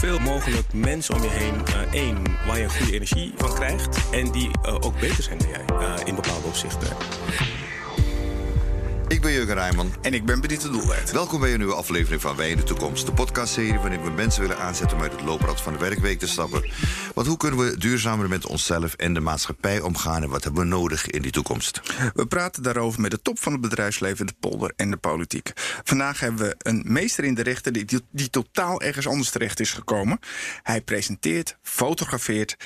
zoveel mogelijk mensen om je heen. Uh, één, waar je goede energie van krijgt. En die uh, ook beter zijn dan jij uh, in bepaalde opzichten. Ik ben Jurgen Rijman. En ik ben Benito Doelwijd. Welkom bij een nieuwe aflevering van Wij in de Toekomst. De podcastserie waarin we mensen willen aanzetten om uit het looprad van de werkweek te stappen. Want hoe kunnen we duurzamer met onszelf en de maatschappij omgaan... en wat hebben we nodig in die toekomst? We praten daarover met de top van het bedrijfsleven, de polder en de politiek. Vandaag hebben we een meester in de rechten die, die, die totaal ergens anders terecht is gekomen. Hij presenteert, fotografeert,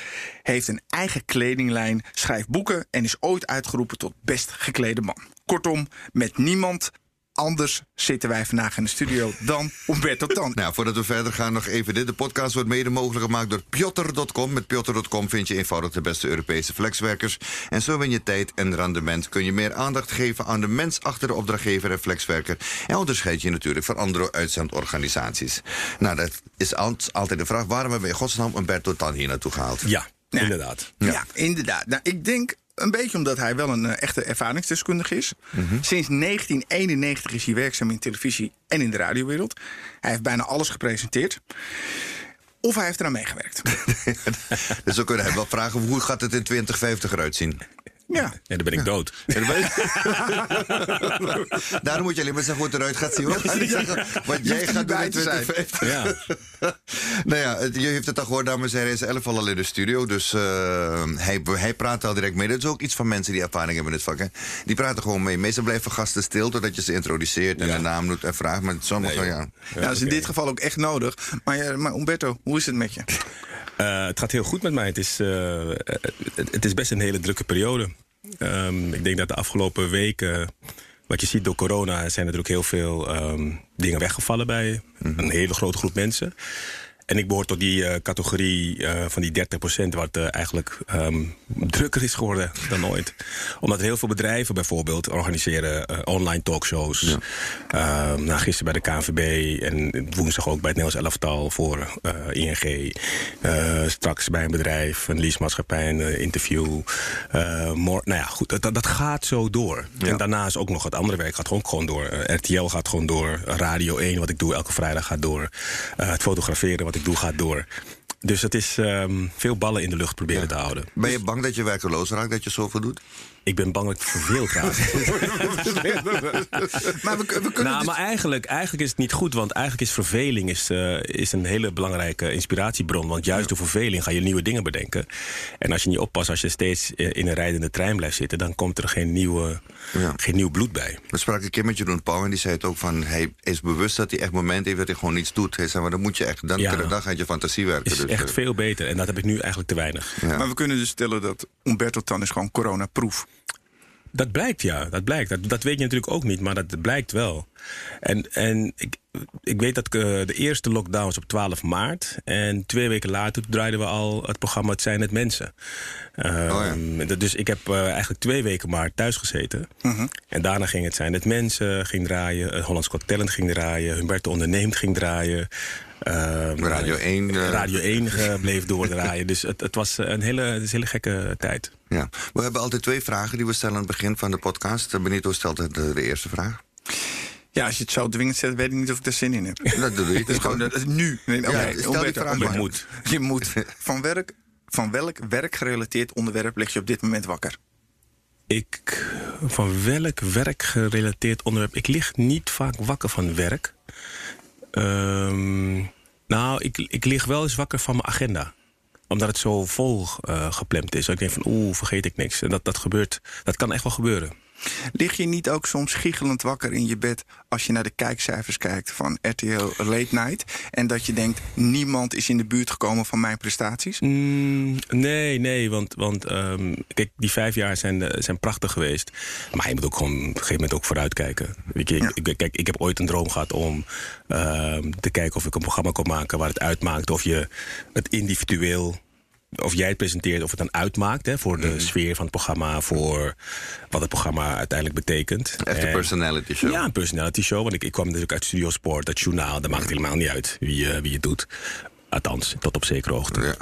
heeft een eigen kledinglijn... schrijft boeken en is ooit uitgeroepen tot best geklede man. Kortom, met niemand anders zitten wij vandaag in de studio dan Umberto Tan. Nou, voordat we verder gaan, nog even dit. De podcast wordt mede mogelijk gemaakt door Pjotter.com. Met Pjotter.com vind je eenvoudig de beste Europese flexwerkers. En zo win je tijd en rendement. Kun je meer aandacht geven aan de mens achter de opdrachtgever en flexwerker. En onderscheid je natuurlijk van andere uitzendorganisaties. Nou, dat is altijd de vraag. Waarom hebben we in godsnaam Umberto Tan hier naartoe gehaald? Ja, inderdaad. Ja, ja inderdaad. Nou, ik denk een beetje omdat hij wel een uh, echte ervaringsdeskundige is. Mm -hmm. Sinds 1991 is hij werkzaam in televisie en in de radiowereld. Hij heeft bijna alles gepresenteerd. Of hij heeft eraan meegewerkt. dus we kunnen hem wel vragen hoe gaat het in 2050 eruit zien? Ja. ja, dan ben ik dood. Daarom moet je alleen maar zeggen hoe het eruit gaat zien. Wat jij gaat doen in 2050. Ja. nou ja, je heeft het al gehoord, dames en heren. Hij is elf al in de studio. Dus uh, hij, hij praat al direct mee. Dat is ook iets van mensen die ervaring hebben in het vak. Hè. Die praten gewoon mee. Meestal blijven gasten stil totdat je ze introduceert en ja. een naam doet en vraagt. Maar sommigen, nee, ja. Ja, ja, dat is in dit geval ook echt nodig. Maar, maar Umberto, hoe is het met je? Uh, het gaat heel goed met mij. Het is, uh, het, het is best een hele drukke periode. Um, ik denk dat de afgelopen weken, wat je ziet door corona, zijn natuurlijk heel veel um, dingen weggevallen bij een hele grote groep mensen. En ik behoor tot die uh, categorie uh, van die 30% wat uh, eigenlijk um, drukker is geworden dan ooit. Omdat heel veel bedrijven bijvoorbeeld organiseren online talkshows. Ja. nou, gisteren bij de KNVB en woensdag ook bij het Nederlands elftal voor ING. straks bij een bedrijf, een leasemaatschappij, een interview. Nou ja, goed, dat, dat gaat zo door. Ja. En daarnaast ook nog het andere werk gaat gewoon, gewoon door. RTL gaat gewoon door. Radio 1, wat ik doe elke vrijdag, gaat door. het fotograferen, wat ik doe gaat door. Dus het is um, veel ballen in de lucht proberen ja. te houden. Ben je bang dat je werkeloos raakt, dat je zoveel doet? Ik ben bang dat ik verveeld raak. maar we, we kunnen nou, dus... maar eigenlijk, eigenlijk is het niet goed. Want eigenlijk is verveling is, uh, is een hele belangrijke inspiratiebron. Want juist ja. door verveling ga je nieuwe dingen bedenken. En als je niet oppast, als je steeds in een rijdende trein blijft zitten... dan komt er geen, nieuwe, ja. geen nieuw bloed bij. We spraken een keer met Jeroen Pauw en die zei het ook van... hij is bewust dat hij echt momenten heeft dat hij gewoon niets doet. Hij zei, maar dan moet je echt, dan, ja. dan gaat je fantasie werken. is dus, echt veel beter. En dat heb ik nu eigenlijk te weinig. Maar we kunnen dus stellen dat Umberto Tan is gewoon coronaproof. Dat blijkt, ja. Dat blijkt. Dat, dat weet je natuurlijk ook niet, maar dat blijkt wel. En, en ik, ik weet dat uh, de eerste lockdown was op 12 maart. En twee weken later draaiden we al het programma Het zijn het mensen. Uh, oh ja. Dus ik heb uh, eigenlijk twee weken maar thuis gezeten. -huh. En daarna ging Het zijn het mensen ging draaien. Hollands Got Talent ging draaien. Humberto Onderneemt ging draaien. Uh, Radio 1. Uh... Radio 1 bleef doordraaien. dus het, het was een hele, het is een hele gekke tijd. Ja. We hebben altijd twee vragen die we stellen aan het begin van de podcast. Benito stelt de, de eerste vraag. Ja, als je het zo dwingend zet, weet ik niet of ik er zin in heb. Dat doe je. Dat is gewoon dat is nu. Nee, ja, okay, stel die vraag maar. Je moet. Je moet. Van, werk, van welk werkgerelateerd onderwerp lig je op dit moment wakker? Ik, van welk werkgerelateerd onderwerp? Ik lig niet vaak wakker van werk. Um, nou, ik, ik lig wel eens wakker van mijn agenda omdat het zo vol uh, gepland is. Dat ik denk van oeh, vergeet ik niks. En dat, dat gebeurt, dat kan echt wel gebeuren. Lig je niet ook soms giechelend wakker in je bed als je naar de kijkcijfers kijkt van RTL Late Night en dat je denkt niemand is in de buurt gekomen van mijn prestaties? Mm, nee, nee, want, want um, kijk, die vijf jaar zijn, zijn prachtig geweest. Maar je moet ook gewoon op een gegeven moment ook vooruitkijken. Ik, ja. ik, kijk, ik heb ooit een droom gehad om uh, te kijken of ik een programma kon maken waar het uitmaakt of je het individueel of jij het presenteert, of het dan uitmaakt hè, voor de mm. sfeer van het programma, voor wat het programma uiteindelijk betekent. Echt een personality show. Ja, een personality show. Want ik, ik kwam natuurlijk uit Studio Sport, dat journaal, dat maakt helemaal niet uit wie, uh, wie het doet. Althans, tot op zekere hoogte. Ja.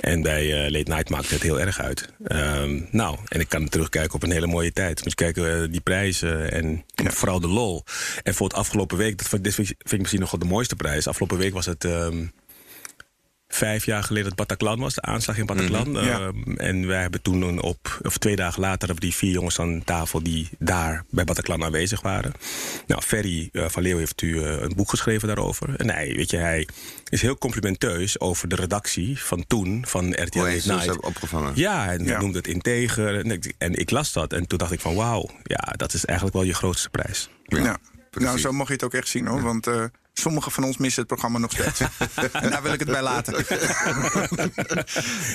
En bij uh, Late Night maakt het heel erg uit. Um, nou, en ik kan terugkijken op een hele mooie tijd. Dus kijken we uh, die prijzen en ja. vooral de lol. En voor het afgelopen week, dat vind, dit vind ik misschien nog wel de mooiste prijs. Afgelopen week was het um, vijf jaar geleden het Bataclan was, de aanslag in Bataclan. Mhm, ja. Ehm, en wij hebben toen een op, of twee dagen later, hebben die vier jongens aan tafel die daar bij Bataclan aanwezig waren. Nou, Ferry eh, van Leeuw heeft u eh, een boek geschreven daarover. En hij, weet je, hij is heel complimenteus over de redactie van toen, van RTL het Night. hebben opgevangen. Ja, en Ja. hij noemde het integer. En ik, en ik las dat en toen dacht ik van wauw, ja, dat is eigenlijk wel je grootste prijs. Ja. precies. Nou, zo mag je het ook echt zien hoor. Want eh, sommigen van ons missen het programma nog steeds. en daar wil ik het bij laten.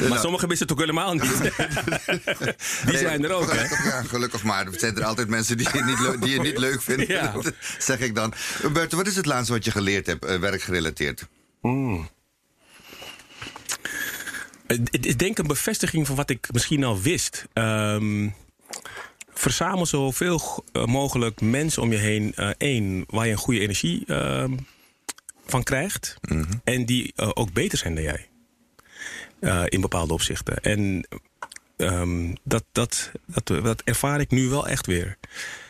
Maar sommigen missen het ook helemaal niet. die zijn er ook, hè? Gelukkig, ja, gelukkig maar. Er zijn er altijd mensen die je niet, die je niet leuk vinden. Ja. zeg ik dan. Humberto, wat is het laatste wat je geleerd hebt, eh, werkgerelateerd? Het is denk ik een bevestiging van wat ik misschien al wist. Ehm, verzamel zoveel eh, mogelijk mensen om je heen. Eén, waar je een goede energie ehm, van krijgt. En die eh, ook beter zijn dan jij. Eh, in bepaalde opzichten. En ehm, dat, dat, dat, dat ervaar ik nu wel echt weer.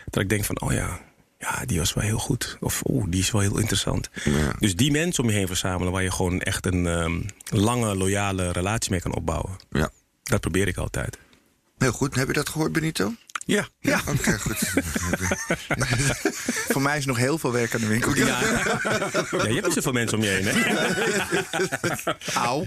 Dat ik denk van, oh ja, ja die was wel heel goed. Of oeh, die is wel heel interessant. Ja. Dus die mensen om je heen verzamelen... waar je gewoon echt een ehm, lange, loyale relatie mee kan opbouwen. Ja. Dat probeer ik altijd. Heel goed. Heb je dat gehoord, Benito? Ja, ja. Oké, goed. voor mij is nog heel veel werk aan de winkel. Ja, ja je hebt zoveel mensen om je heen, hè? Auw.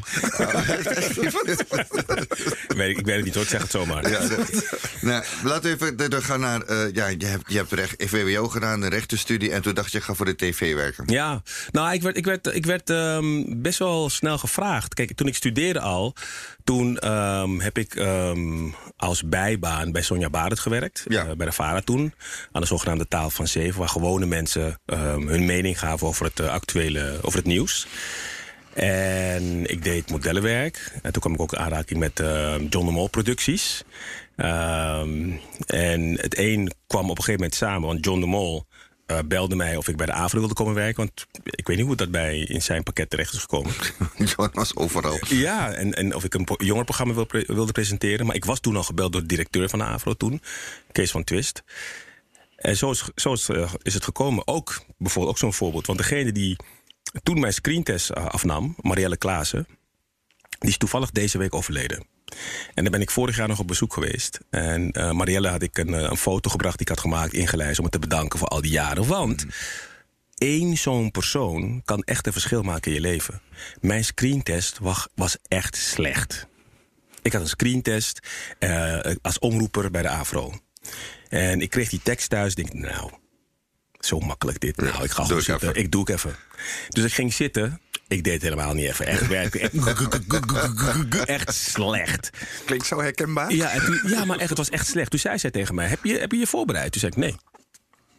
Ik weet, ik weet het niet hoor, ik zeg het zomaar. Ja, de- nou, laten we even de- de- gaan naar. eh, ja, je hebt, je hebt recht, VWO gedaan, een rechtenstudie. En toen dacht je, ga voor de tv werken. Ja, nou, ik werd, ik werd, ik werd ehm, best wel snel gevraagd. Kijk, toen ik studeerde al, toen ehm, heb ik ehm, als bijbaan bij Sonja Barend gewerkt. Ja. eh, bij de VARA toen, aan de zogenaamde taal van zeven... waar gewone mensen ehm, hun mening gaven over het eh, actuele, over het nieuws. En ik deed modellenwerk. En toen kwam ik ook in aanraking met John de Mol producties. En het een kwam op een gegeven moment samen, want John de Mol eh, belde mij of ik bij de AVRO wilde komen werken. Want ik weet niet hoe dat bij in zijn pakket terecht is gekomen. John was overal. ja, en, en of ik een jongerenprogramma wil pre- wilde presenteren. Maar ik was toen al gebeld door de directeur van de AVRO toen, Kees van Twist. En zo is, zo is, eh, is het gekomen. Ook bijvoorbeeld ook zo'n voorbeeld. Want degene die toen mijn screentest eh, afnam, Marielle Klaassen, die is toevallig deze week overleden. En daar ben ik vorig jaar nog op bezoek geweest. En eh, Marielle had ik een, eh, een foto gebracht die ik had gemaakt, ingelijst om het te bedanken voor al die jaren. Want één zo'n persoon kan echt een verschil maken in je leven. Mijn screentest was, was echt slecht. Ik had een screentest eh, als omroeper bij de AVRO. En ik kreeg die tekst thuis. Denk, nou, zo makkelijk dit. Nou, ik ga gewoon ik zitten. even. Ik doe ik even. Dus ik ging zitten. Ik deed het helemaal niet even. Echt werken. Echt, echt slecht. Klinkt zo herkenbaar. Ja, en toen, ja, maar echt, het was echt slecht. Toen zei zij tegen mij: Heb je heb je, je voorbereid? Toen zei ik: Nee.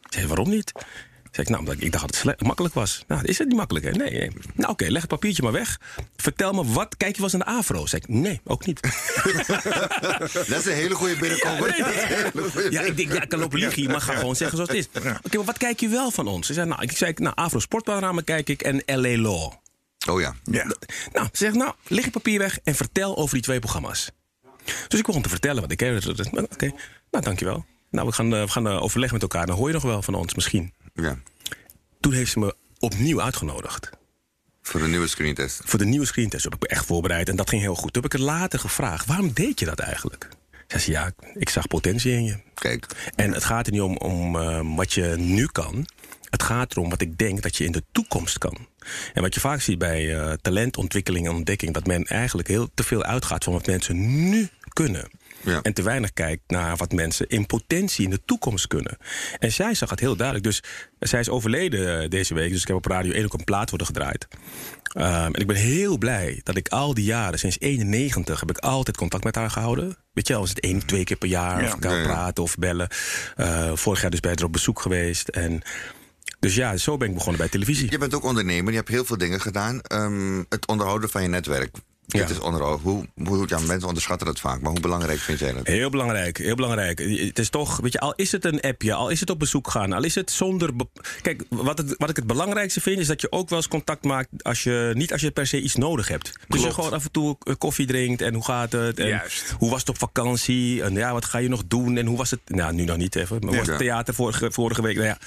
Ik zei: Waarom niet? Zei ik, nou, omdat ik dacht dat het makkelijk was. Nou, is het niet makkelijk, hè? Nee. nee. Nou, oké, leg het papiertje maar weg. Vertel me, wat kijk je wel eens aan de AVRO? Zei ik, nee, ook niet. Dat is een hele goede binnenkomer. Ja, nee, Ja, ik denk, ja, ik kan lopen liegen, maar ga gewoon zeggen zoals het is. Oké, maar wat kijk je wel van ons? Ze zei, nou, ik zei, nou, Afro Sportpanorama kijk ik en LA Law. Oh ja. Ja. Nou, ze zegt, nou, leg je papier weg en vertel over die twee programma's. Dus ik begon te vertellen wat ik heb. Oké, nou, dankjewel. Nou, we gaan, eh, we gaan eh, overleggen met elkaar. Dan hoor je nog wel van ons, misschien. ja. Toen heeft ze me opnieuw uitgenodigd. Voor de nieuwe screentest. Voor de nieuwe screentest heb ik me echt voorbereid. En dat ging heel goed. Toen heb ik het later gevraagd. Waarom deed je dat eigenlijk? Zei ze, ja, ik zag potentie in je. Kijk. En het gaat er niet om, om eh, wat je nu kan. Het gaat erom wat ik denk dat je in de toekomst kan. En wat je vaak ziet bij eh, talentontwikkeling en ontdekking... dat men eigenlijk heel te veel uitgaat van wat mensen nu kunnen. Ja. En te weinig kijkt naar wat mensen in potentie in de toekomst kunnen. En zij zag het heel duidelijk. Dus zij is overleden eh, deze week. Dus ik heb op Radio 1 ook een plaat worden gedraaid. Ehm, en ik ben heel blij dat ik al die jaren, sinds 91, heb ik altijd contact met haar gehouden. Weet je, wel, was het één, twee keer per jaar. Ja. Of ik kan praten of bellen. Eh, vorig jaar dus bij haar op bezoek geweest. En dus ja, zo ben ik begonnen bij televisie. Je bent ook ondernemer, je hebt heel veel dingen gedaan. Ehm, het onderhouden van je netwerk. Ja. Het is onderhoud. Hoe, hoe, ja, mensen onderschatten dat vaak, maar hoe belangrijk vind jij dat? Heel belangrijk, heel belangrijk. Het is toch, weet je, al is het een appje, al is het op bezoek gaan, al is het zonder. Kijk, wat, het, wat ik het belangrijkste vind, is dat je ook wel eens contact maakt als je niet als je per se iets nodig hebt. Dus je gewoon af en toe eh, koffie drinkt en hoe gaat het? En Juist. Hoe was het op vakantie? En ja, wat ga je nog doen? En hoe was het? Nou, nu nog niet even. Maar was het theater vorige, vorige week? Nou ja.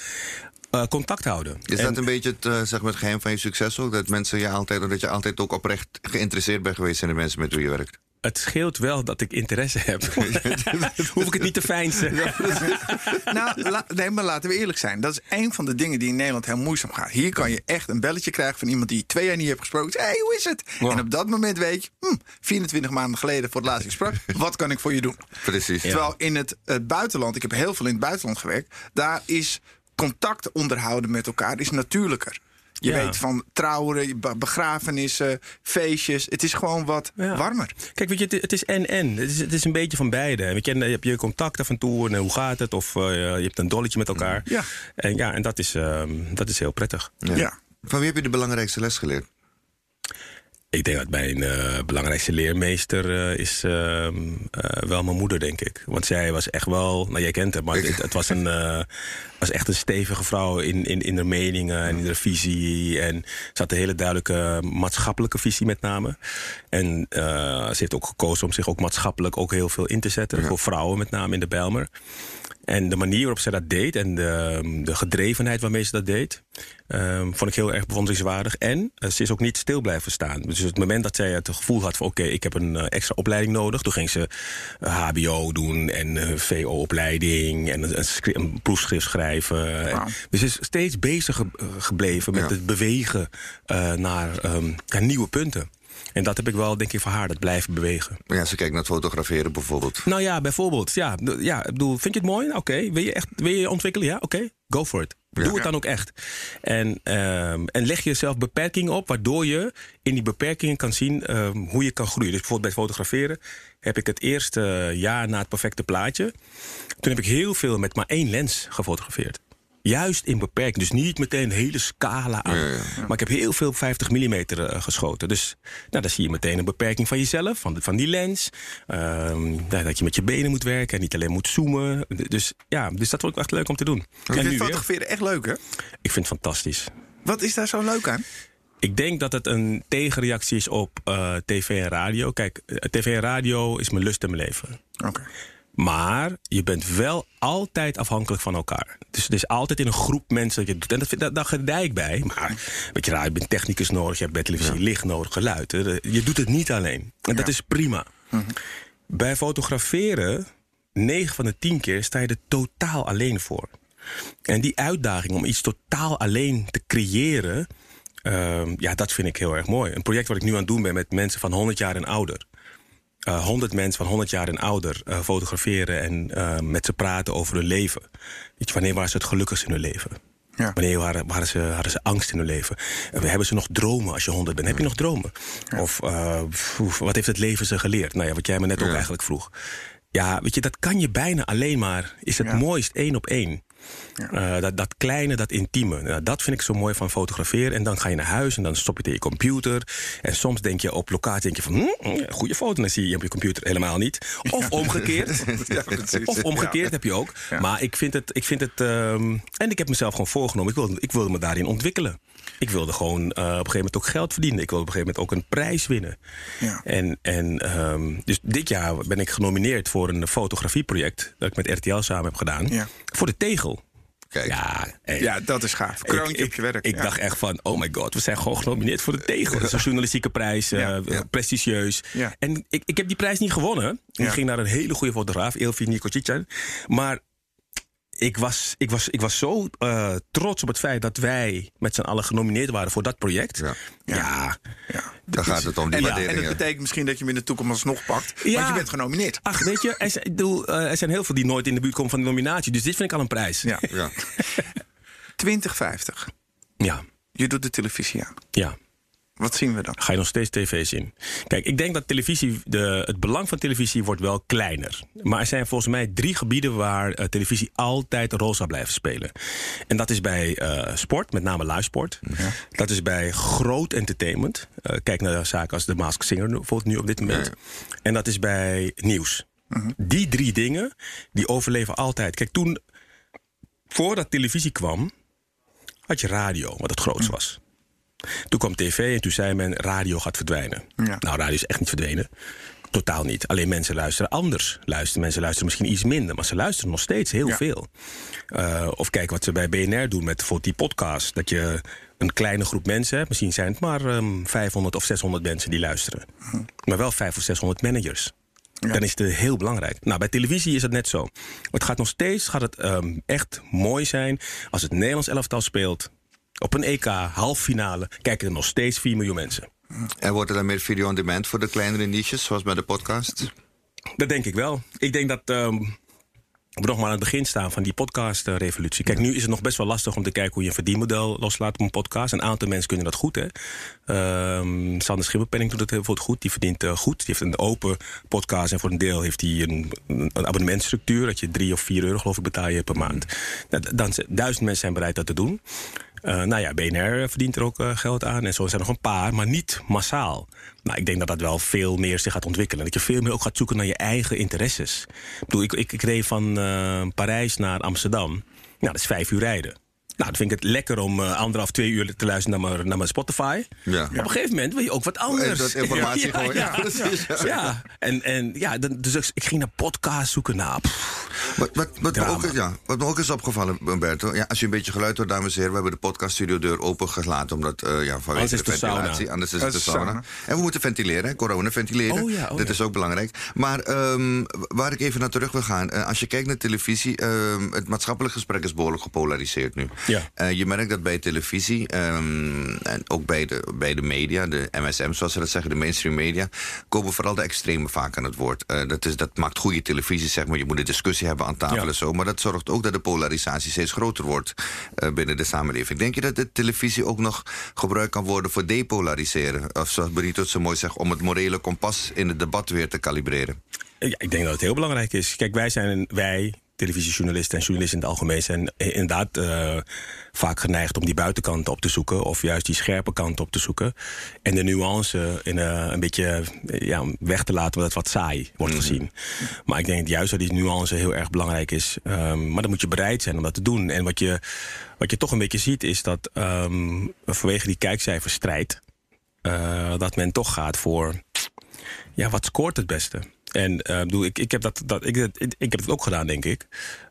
Eh, contact houden. Is En- dat een beetje het, eh, zeg maar het geheim van je succes ook? Dat mensen je altijd, dat je altijd ook oprecht geïnteresseerd bent geweest in de mensen met wie je werkt? Het scheelt wel dat ik interesse heb. Hoef ik het niet te fijnsen. Nou, la- nee, maar laten we eerlijk zijn. Dat is een van de dingen die in Nederland heel moeizaam gaat. Hier kan je echt een belletje krijgen van iemand die je twee jaar niet hebt gesproken. Hé, hey, hoe is het? En op dat moment weet je, hm, 24 maanden geleden voor het laatst sprak. Wat kan ik voor je doen? Precies. Terwijl in het, het buitenland, ik heb heel veel in het buitenland gewerkt, daar is contact onderhouden met elkaar is natuurlijker. Je Ja. weet van trouwen, be- begrafenissen, feestjes. Het is gewoon wat Ja. warmer. Kijk, weet je, het, het is en-en. Het is, het is een beetje van beide. Weet je, en dan heb je contact af en toe en hoe gaat het? Of eh, je hebt een dolletje met elkaar. Ja. En, ja, en dat, is, ehm, dat is heel prettig. Ja. Ja. Van wie heb je de belangrijkste les geleerd? Ik denk dat mijn eh, belangrijkste leermeester eh, is ehm, eh, wel mijn moeder, denk ik. Want zij was echt wel, nou jij kent haar, maar het, het was, een, was echt een stevige vrouw in, in, in haar meningen en in haar visie. En ze had een hele duidelijke maatschappelijke visie met name. En ze heeft ook gekozen om zich ook maatschappelijk ook heel veel in te zetten. Voor vrouwen met name in de Bijlmer. En de manier waarop zij dat deed en de, de gedrevenheid waarmee ze dat deed, ehm, vond ik heel erg bewonderingswaardig. En eh, ze is ook niet stil blijven staan. Dus het moment dat zij het gevoel had van oké, ik heb een eh, extra opleiding nodig. Toen ging ze eh, HBO doen en eh, VO-opleiding en een, een, schri- een proefschrift schrijven. En- dus ze is steeds bezig ge- eh, gebleven met Ja. het bewegen eh, naar, ehm, naar nieuwe punten. En dat heb ik wel, denk ik, van haar, dat blijven bewegen. Ja, ze kijkt naar het fotograferen bijvoorbeeld. Nou ja, bijvoorbeeld. Ja, ja ik bedoel, vind je het mooi? Nou, Oké. Wil je echt wil je ontwikkelen? Ja, oké. Go for it. Doe Ja. het dan ook echt. En, ehm, en leg jezelf beperkingen op, waardoor je in die beperkingen kan zien ehm, hoe je kan groeien. Dus bijvoorbeeld bij fotograferen heb ik het eerste jaar na het perfecte plaatje. Toen heb ik heel veel met maar één lens gefotografeerd. Juist in beperking. Dus niet meteen een hele scala aan. Ja, ja. Maar ik heb heel veel 50 mm eh, geschoten. Dus nou, dan zie je meteen een beperking van jezelf, van, van die lens. Ehm, dat je met je benen moet werken en niet alleen moet zoomen. Dus ja, dus dat vond ik echt leuk om te doen. Ik En vind fotograferen echt leuk, hè? Ik vind het fantastisch. Wat is daar zo leuk aan? Ik denk dat het een tegenreactie is op eh, tv en radio. Kijk, eh, tv en radio is mijn lust in mijn leven. Oké. Maar je bent wel altijd afhankelijk van elkaar. Dus het is altijd in een groep mensen dat je het doet. En dat, dat, daar gedij ik bij. Maar weet je, nou, je bent technicus nodig, je hebt bij televisie licht nodig, geluid. hè. Je doet het niet alleen. En dat is prima. Bij fotograferen, 9 van de 10 keer sta je er totaal alleen voor. En die uitdaging om iets totaal alleen te creëren, ehm, ja, dat vind ik heel erg mooi. Een project wat ik nu aan het doen ben met mensen van 100 jaar en ouder. Eh 100 mensen van 100 jaar en ouder eh, fotograferen en eh, met ze praten over hun leven. Weet je, wanneer waren ze het gelukkigst in hun leven? Ja. Wanneer waren, waren ze, hadden ze angst in hun leven? Hebben ze nog dromen als je 100 bent? Heb je nog dromen? Of pff, wat heeft het leven ze geleerd? Nou ja, wat jij me net ook eigenlijk vroeg. Ja, weet je, dat kan je bijna alleen maar. Is het mooist één op één. Ja. Eh, dat, dat kleine, dat intieme. Nou, dat vind ik zo mooi van fotograferen. En dan ga je naar huis en dan stop je het in je computer. En soms denk je op locatie denk je van... Hm, goede foto. En dan zie je op je computer helemaal niet. Of omgekeerd. Ja. Of omgekeerd heb je ook. Maar ik vind het... Ik vind het ehm, en ik heb mezelf gewoon voorgenomen. Ik wilde, ik wilde me daarin ontwikkelen. Ik wilde gewoon eh, op een gegeven moment ook geld verdienen. Ik wilde op een gegeven moment ook een prijs winnen. Ja. En, en ehm, dus dit jaar ben ik genomineerd voor een fotografieproject... dat ik met RTL samen heb gedaan. Ja. Voor de tegel. Kijk. Ja, hey. Ja, dat is gaaf. Kroontje ik, op je werk. Ik ja. dacht echt van, oh my god, we zijn gewoon genomineerd voor de tegel. Dat is een journalistieke prijs, eh, prestigieus. Ja. En ik, ik heb die prijs niet gewonnen. Die Ja. ging naar een hele goede fotograaf, Elfie Nikocic. Maar ik was, ik was, ik was zo eh, trots op het feit dat wij met z'n allen genomineerd waren voor dat project. Ja. ja. Ja. Daar gaat het om, die En, en dat betekent misschien dat je hem in de toekomst alsnog pakt. Ja. Want je bent genomineerd. Ach, weet je, er bedoel, eh, er zijn heel veel die nooit in de buurt komen van de nominatie. Dus dit vind ik al een prijs. Ja. Ja. 2050. Ja, Je doet de televisie aan. ja. Wat zien we dan? ga je nog steeds tv zien. Kijk, ik denk dat televisie, de, het belang van televisie wordt wel kleiner. Maar er zijn volgens mij drie gebieden waar eh, televisie altijd een rol zal blijven spelen. En dat is bij eh, sport, met name live sport. Dat is bij groot entertainment. Eh, kijk naar zaken als The Masked Singer bijvoorbeeld nu op dit moment. Ja, En dat is bij nieuws. Die drie dingen, die overleven altijd. Kijk, toen, voordat televisie kwam, had je radio, wat het grootst was. Toen kwam tv en toen zei men radio gaat verdwijnen. Ja. Nou, radio is echt niet verdwenen. Totaal niet. Alleen mensen luisteren anders. Luisteren, mensen luisteren misschien iets minder, maar ze luisteren nog steeds heel Ja. veel. Eh, of kijk wat ze bij BNR doen met bijvoorbeeld die podcast. Dat je een kleine groep mensen hebt. Misschien zijn het maar ehm, 500 of 600 mensen die luisteren. Maar wel 500 of 600 managers. Dan is het heel belangrijk. Nou, bij televisie is het net zo. Het gaat nog steeds gaat het, ehm, echt mooi zijn als het Nederlands elftal speelt. Op een EK, halffinale, kijken er nog steeds 4 miljoen mensen. En wordt er dan meer video on demand voor de kleinere niches, zoals bij de podcast? Dat denk ik wel. Ik denk dat ehm, we nog maar aan het begin staan van die podcast-revolutie. Kijk, nu is het nog best wel lastig om te kijken hoe je een verdienmodel loslaat op een podcast. Een aantal mensen kunnen dat goed, hè. Ehm Sander Schipperpenning doet het heel veel goed. Die verdient eh, goed. Die heeft een open podcast en voor een deel heeft hij een, een abonnementstructuur. Dat je drie of vier euro, geloof ik, betaal je per maand. Nou, Dan, duizend mensen zijn bereid dat te doen. Eh, nou ja, BNR verdient er ook eh, geld aan. En zo zijn er nog een paar, maar niet massaal. Nou, ik denk dat dat wel veel meer zich gaat ontwikkelen. Dat je veel meer ook gaat zoeken naar je eigen interesses. Ik bedoel, ik, ik, ik reed van eh, Parijs naar Amsterdam. Nou, dat is vijf uur rijden. Nou, dan vind ik het lekker om eh, anderhalf, twee uur te luisteren naar mijn, naar mijn Spotify. Ja. Op een gegeven moment wil je ook wat anders. dat informatie ja, gooien. Ja, Ja, en, en ja, dan, dus ik- ik ging naar podcasts zoeken. Nou, pff, Wat, wat, wat, me ook, is- ja, wat me ook is opgevallen, Umberto. Ja, als je een beetje geluid hoort, dames en heren. We hebben de podcaststudio deur open gelaten. Omdat, eh ja, vanwege de de ventilatie. sauna. Anders is Dat het de de sauna. sauna. En we moeten ventileren, hè, corona ventileren. Oh ja, oh Dit ja. is ook belangrijk. Maar ehm, waar ik even naar terug wil gaan. eh, als je kijkt naar televisie. ehm, het maatschappelijk gesprek is behoorlijk gepolariseerd nu. Ja. Eh, je merkt dat bij televisie. ehm, en ook bij de, bij de media, de MSM zoals ze dat zeggen, de mainstream media. komen vooral de extremen vaak aan het woord. Eh, dat, is, dat maakt goede televisie, zeg maar. Je moet een discussie hebben aan tafel Ja. en zo. Maar dat zorgt ook dat de polarisatie steeds groter wordt eh, binnen de samenleving. Denk je dat de televisie ook nog gebruikt kan worden voor depolariseren? Of zoals Benito het zo mooi zegt, om het morele kompas in het debat weer te kalibreren? Ja, ik denk dat het heel belangrijk is. Kijk, wij zijn, wij, televisiejournalisten en journalisten in het algemeen, zijn inderdaad eh, vaak geneigd om die buitenkant op te zoeken. Of juist die scherpe kant op te zoeken. En de nuance in, eh, een beetje eh, ja, weg te laten, omdat het wat saai wordt gezien. Maar ik denk juist dat die nuance heel erg belangrijk is. Ehm, maar dan moet je bereid zijn om dat te doen. En wat je, wat je toch een beetje ziet, is dat ehm, vanwege die kijkcijferstrijd. eh, dat men toch gaat voor ja, wat scoort het beste? En eh, bedoel, ik, ik, heb dat, dat, ik, ik, ik heb het ook gedaan, denk ik.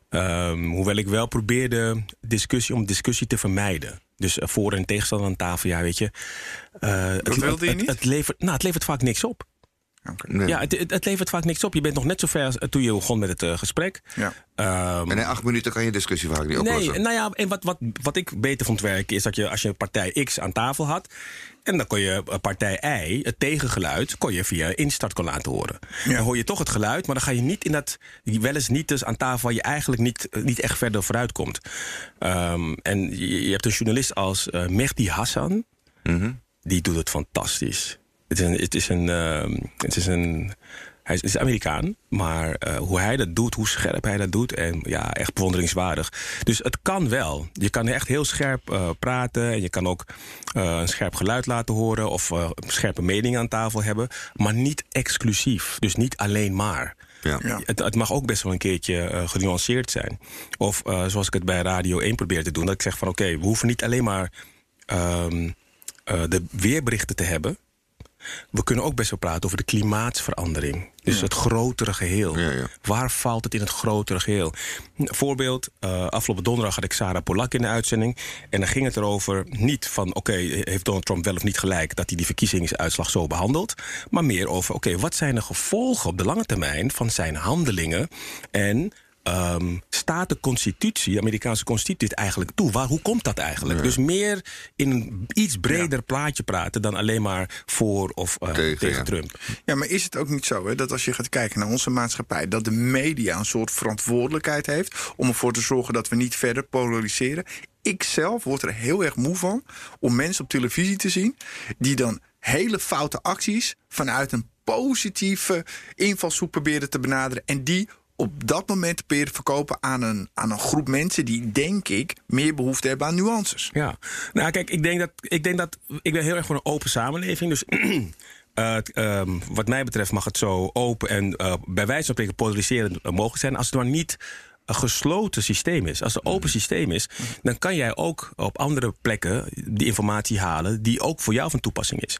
Ehm, hoewel ik wel probeerde discussie om discussie te vermijden. Dus eh, voor- en tegenstander aan tafel, ja, weet je. eh, het, wilde je het, niet? Het, levert, nou, het levert vaak niks op. Nee. Ja, het, het, het levert vaak niks op. Je bent nog net zo ver als toen je begon met het eh, gesprek. Ja. Ehm, En in acht minuten kan je discussie vaak niet oplossen. Nee, nou ja, en wat, wat, wat ik beter vond werken is dat je als je partij X aan tafel had. En dan kon je eh, partij Y, het tegengeluid, kon je via instart kon laten horen. Dan hoor je toch het geluid, maar dan ga je niet in dat wel eens niet dus aan tafel waar je eigenlijk niet, eh, niet echt verder vooruit komt. Ehm, en je, je hebt een journalist als eh, Mehdi Hassan, die doet het fantastisch. Het is een, het is een, ehm, het is een hij is, is Amerikaan, maar eh, hoe hij dat doet, hoe scherp hij dat doet, en ja, echt bewonderingswaardig. Dus het kan wel. Je kan echt heel scherp eh, praten en je kan ook eh, een scherp geluid laten horen of eh, scherpe meningen aan tafel hebben, maar niet exclusief. Dus niet alleen maar. Ja. Ja. Het, het mag ook best wel een keertje eh, genuanceerd zijn. Of eh, zoals ik het bij Radio 1 probeer te doen, dat ik zeg van oké, we hoeven niet alleen maar ehm, eh, de weerberichten te hebben. We kunnen ook best wel praten over de klimaatsverandering. Dus het grotere geheel. Ja, ja. Waar valt het in het grotere geheel? Een voorbeeld, eh, afgelopen donderdag had ik Sarah Polak in de uitzending. En dan ging het erover niet van... oké, heeft Donald Trump wel of niet gelijk... dat hij die verkiezingsuitslag zo behandelt. Maar meer over, oké, wat zijn de gevolgen op de lange termijn... van zijn handelingen en... ehm, staat de constitutie, de Amerikaanse constitutie, dit eigenlijk toe? Waar, hoe komt dat eigenlijk? Dus meer in een iets breder plaatje praten dan alleen maar voor of eh, Tegen, tegen, ja. Trump. Ja, maar is het ook niet zo hè, dat als je gaat kijken naar onze maatschappij, dat de media een soort verantwoordelijkheid heeft om ervoor te zorgen dat we niet verder polariseren? Ik zelf word er heel erg moe van om mensen op televisie te zien die dan hele foute acties vanuit een positieve invalshoek proberen te benaderen en die op dat moment proberen verkopen aan een, aan een groep mensen die, denk ik, meer behoefte hebben aan nuances. Ja, nou kijk, ik denk dat ik denk dat ik ben heel erg voor een open samenleving. Dus eh, ehm, wat mij betreft mag het zo open en eh, bij wijze van spreken polariserend mogelijk zijn, als het maar niet een gesloten systeem is. Als het een open systeem is, dan kan jij ook op andere plekken die informatie halen die ook voor jou van toepassing is.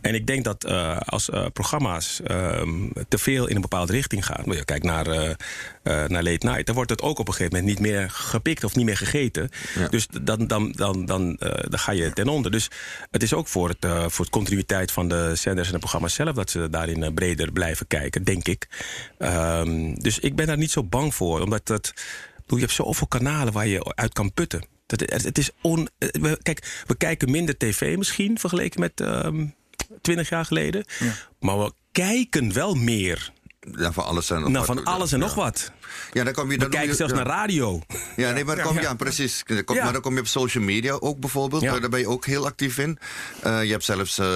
En ik denk dat uh, als uh, programma's um, te veel in een bepaalde richting gaan, je kijkt naar, uh, naar Late Night, dan wordt het ook op een gegeven moment niet meer gepikt of niet meer gegeten. Ja. Dus dan, dan, dan, dan, dan ga je ten onder. Dus het is ook voor, het, voor de continuïteit van de zenders en de programma's zelf dat ze daarin breder blijven kijken, denk ik. Um, dus ik ben daar niet zo bang voor, omdat het. Je hebt zoveel kanalen waar je uit kan putten. Dat, het is on, kijk, we kijken minder tv misschien vergeleken met um, 20 jaar geleden. Ja. Maar we kijken wel meer. Ja, van alles en nog nou, wat. van alles en ja. nog wat. Ja, dan kom je, dan we kijken je, zelfs ja. naar radio. Ja, nee, maar dan kom je aan, precies. Dan kom, Maar dan kom je op social media ook bijvoorbeeld. Daar ben je ook heel actief in. Uh, je hebt zelfs uh,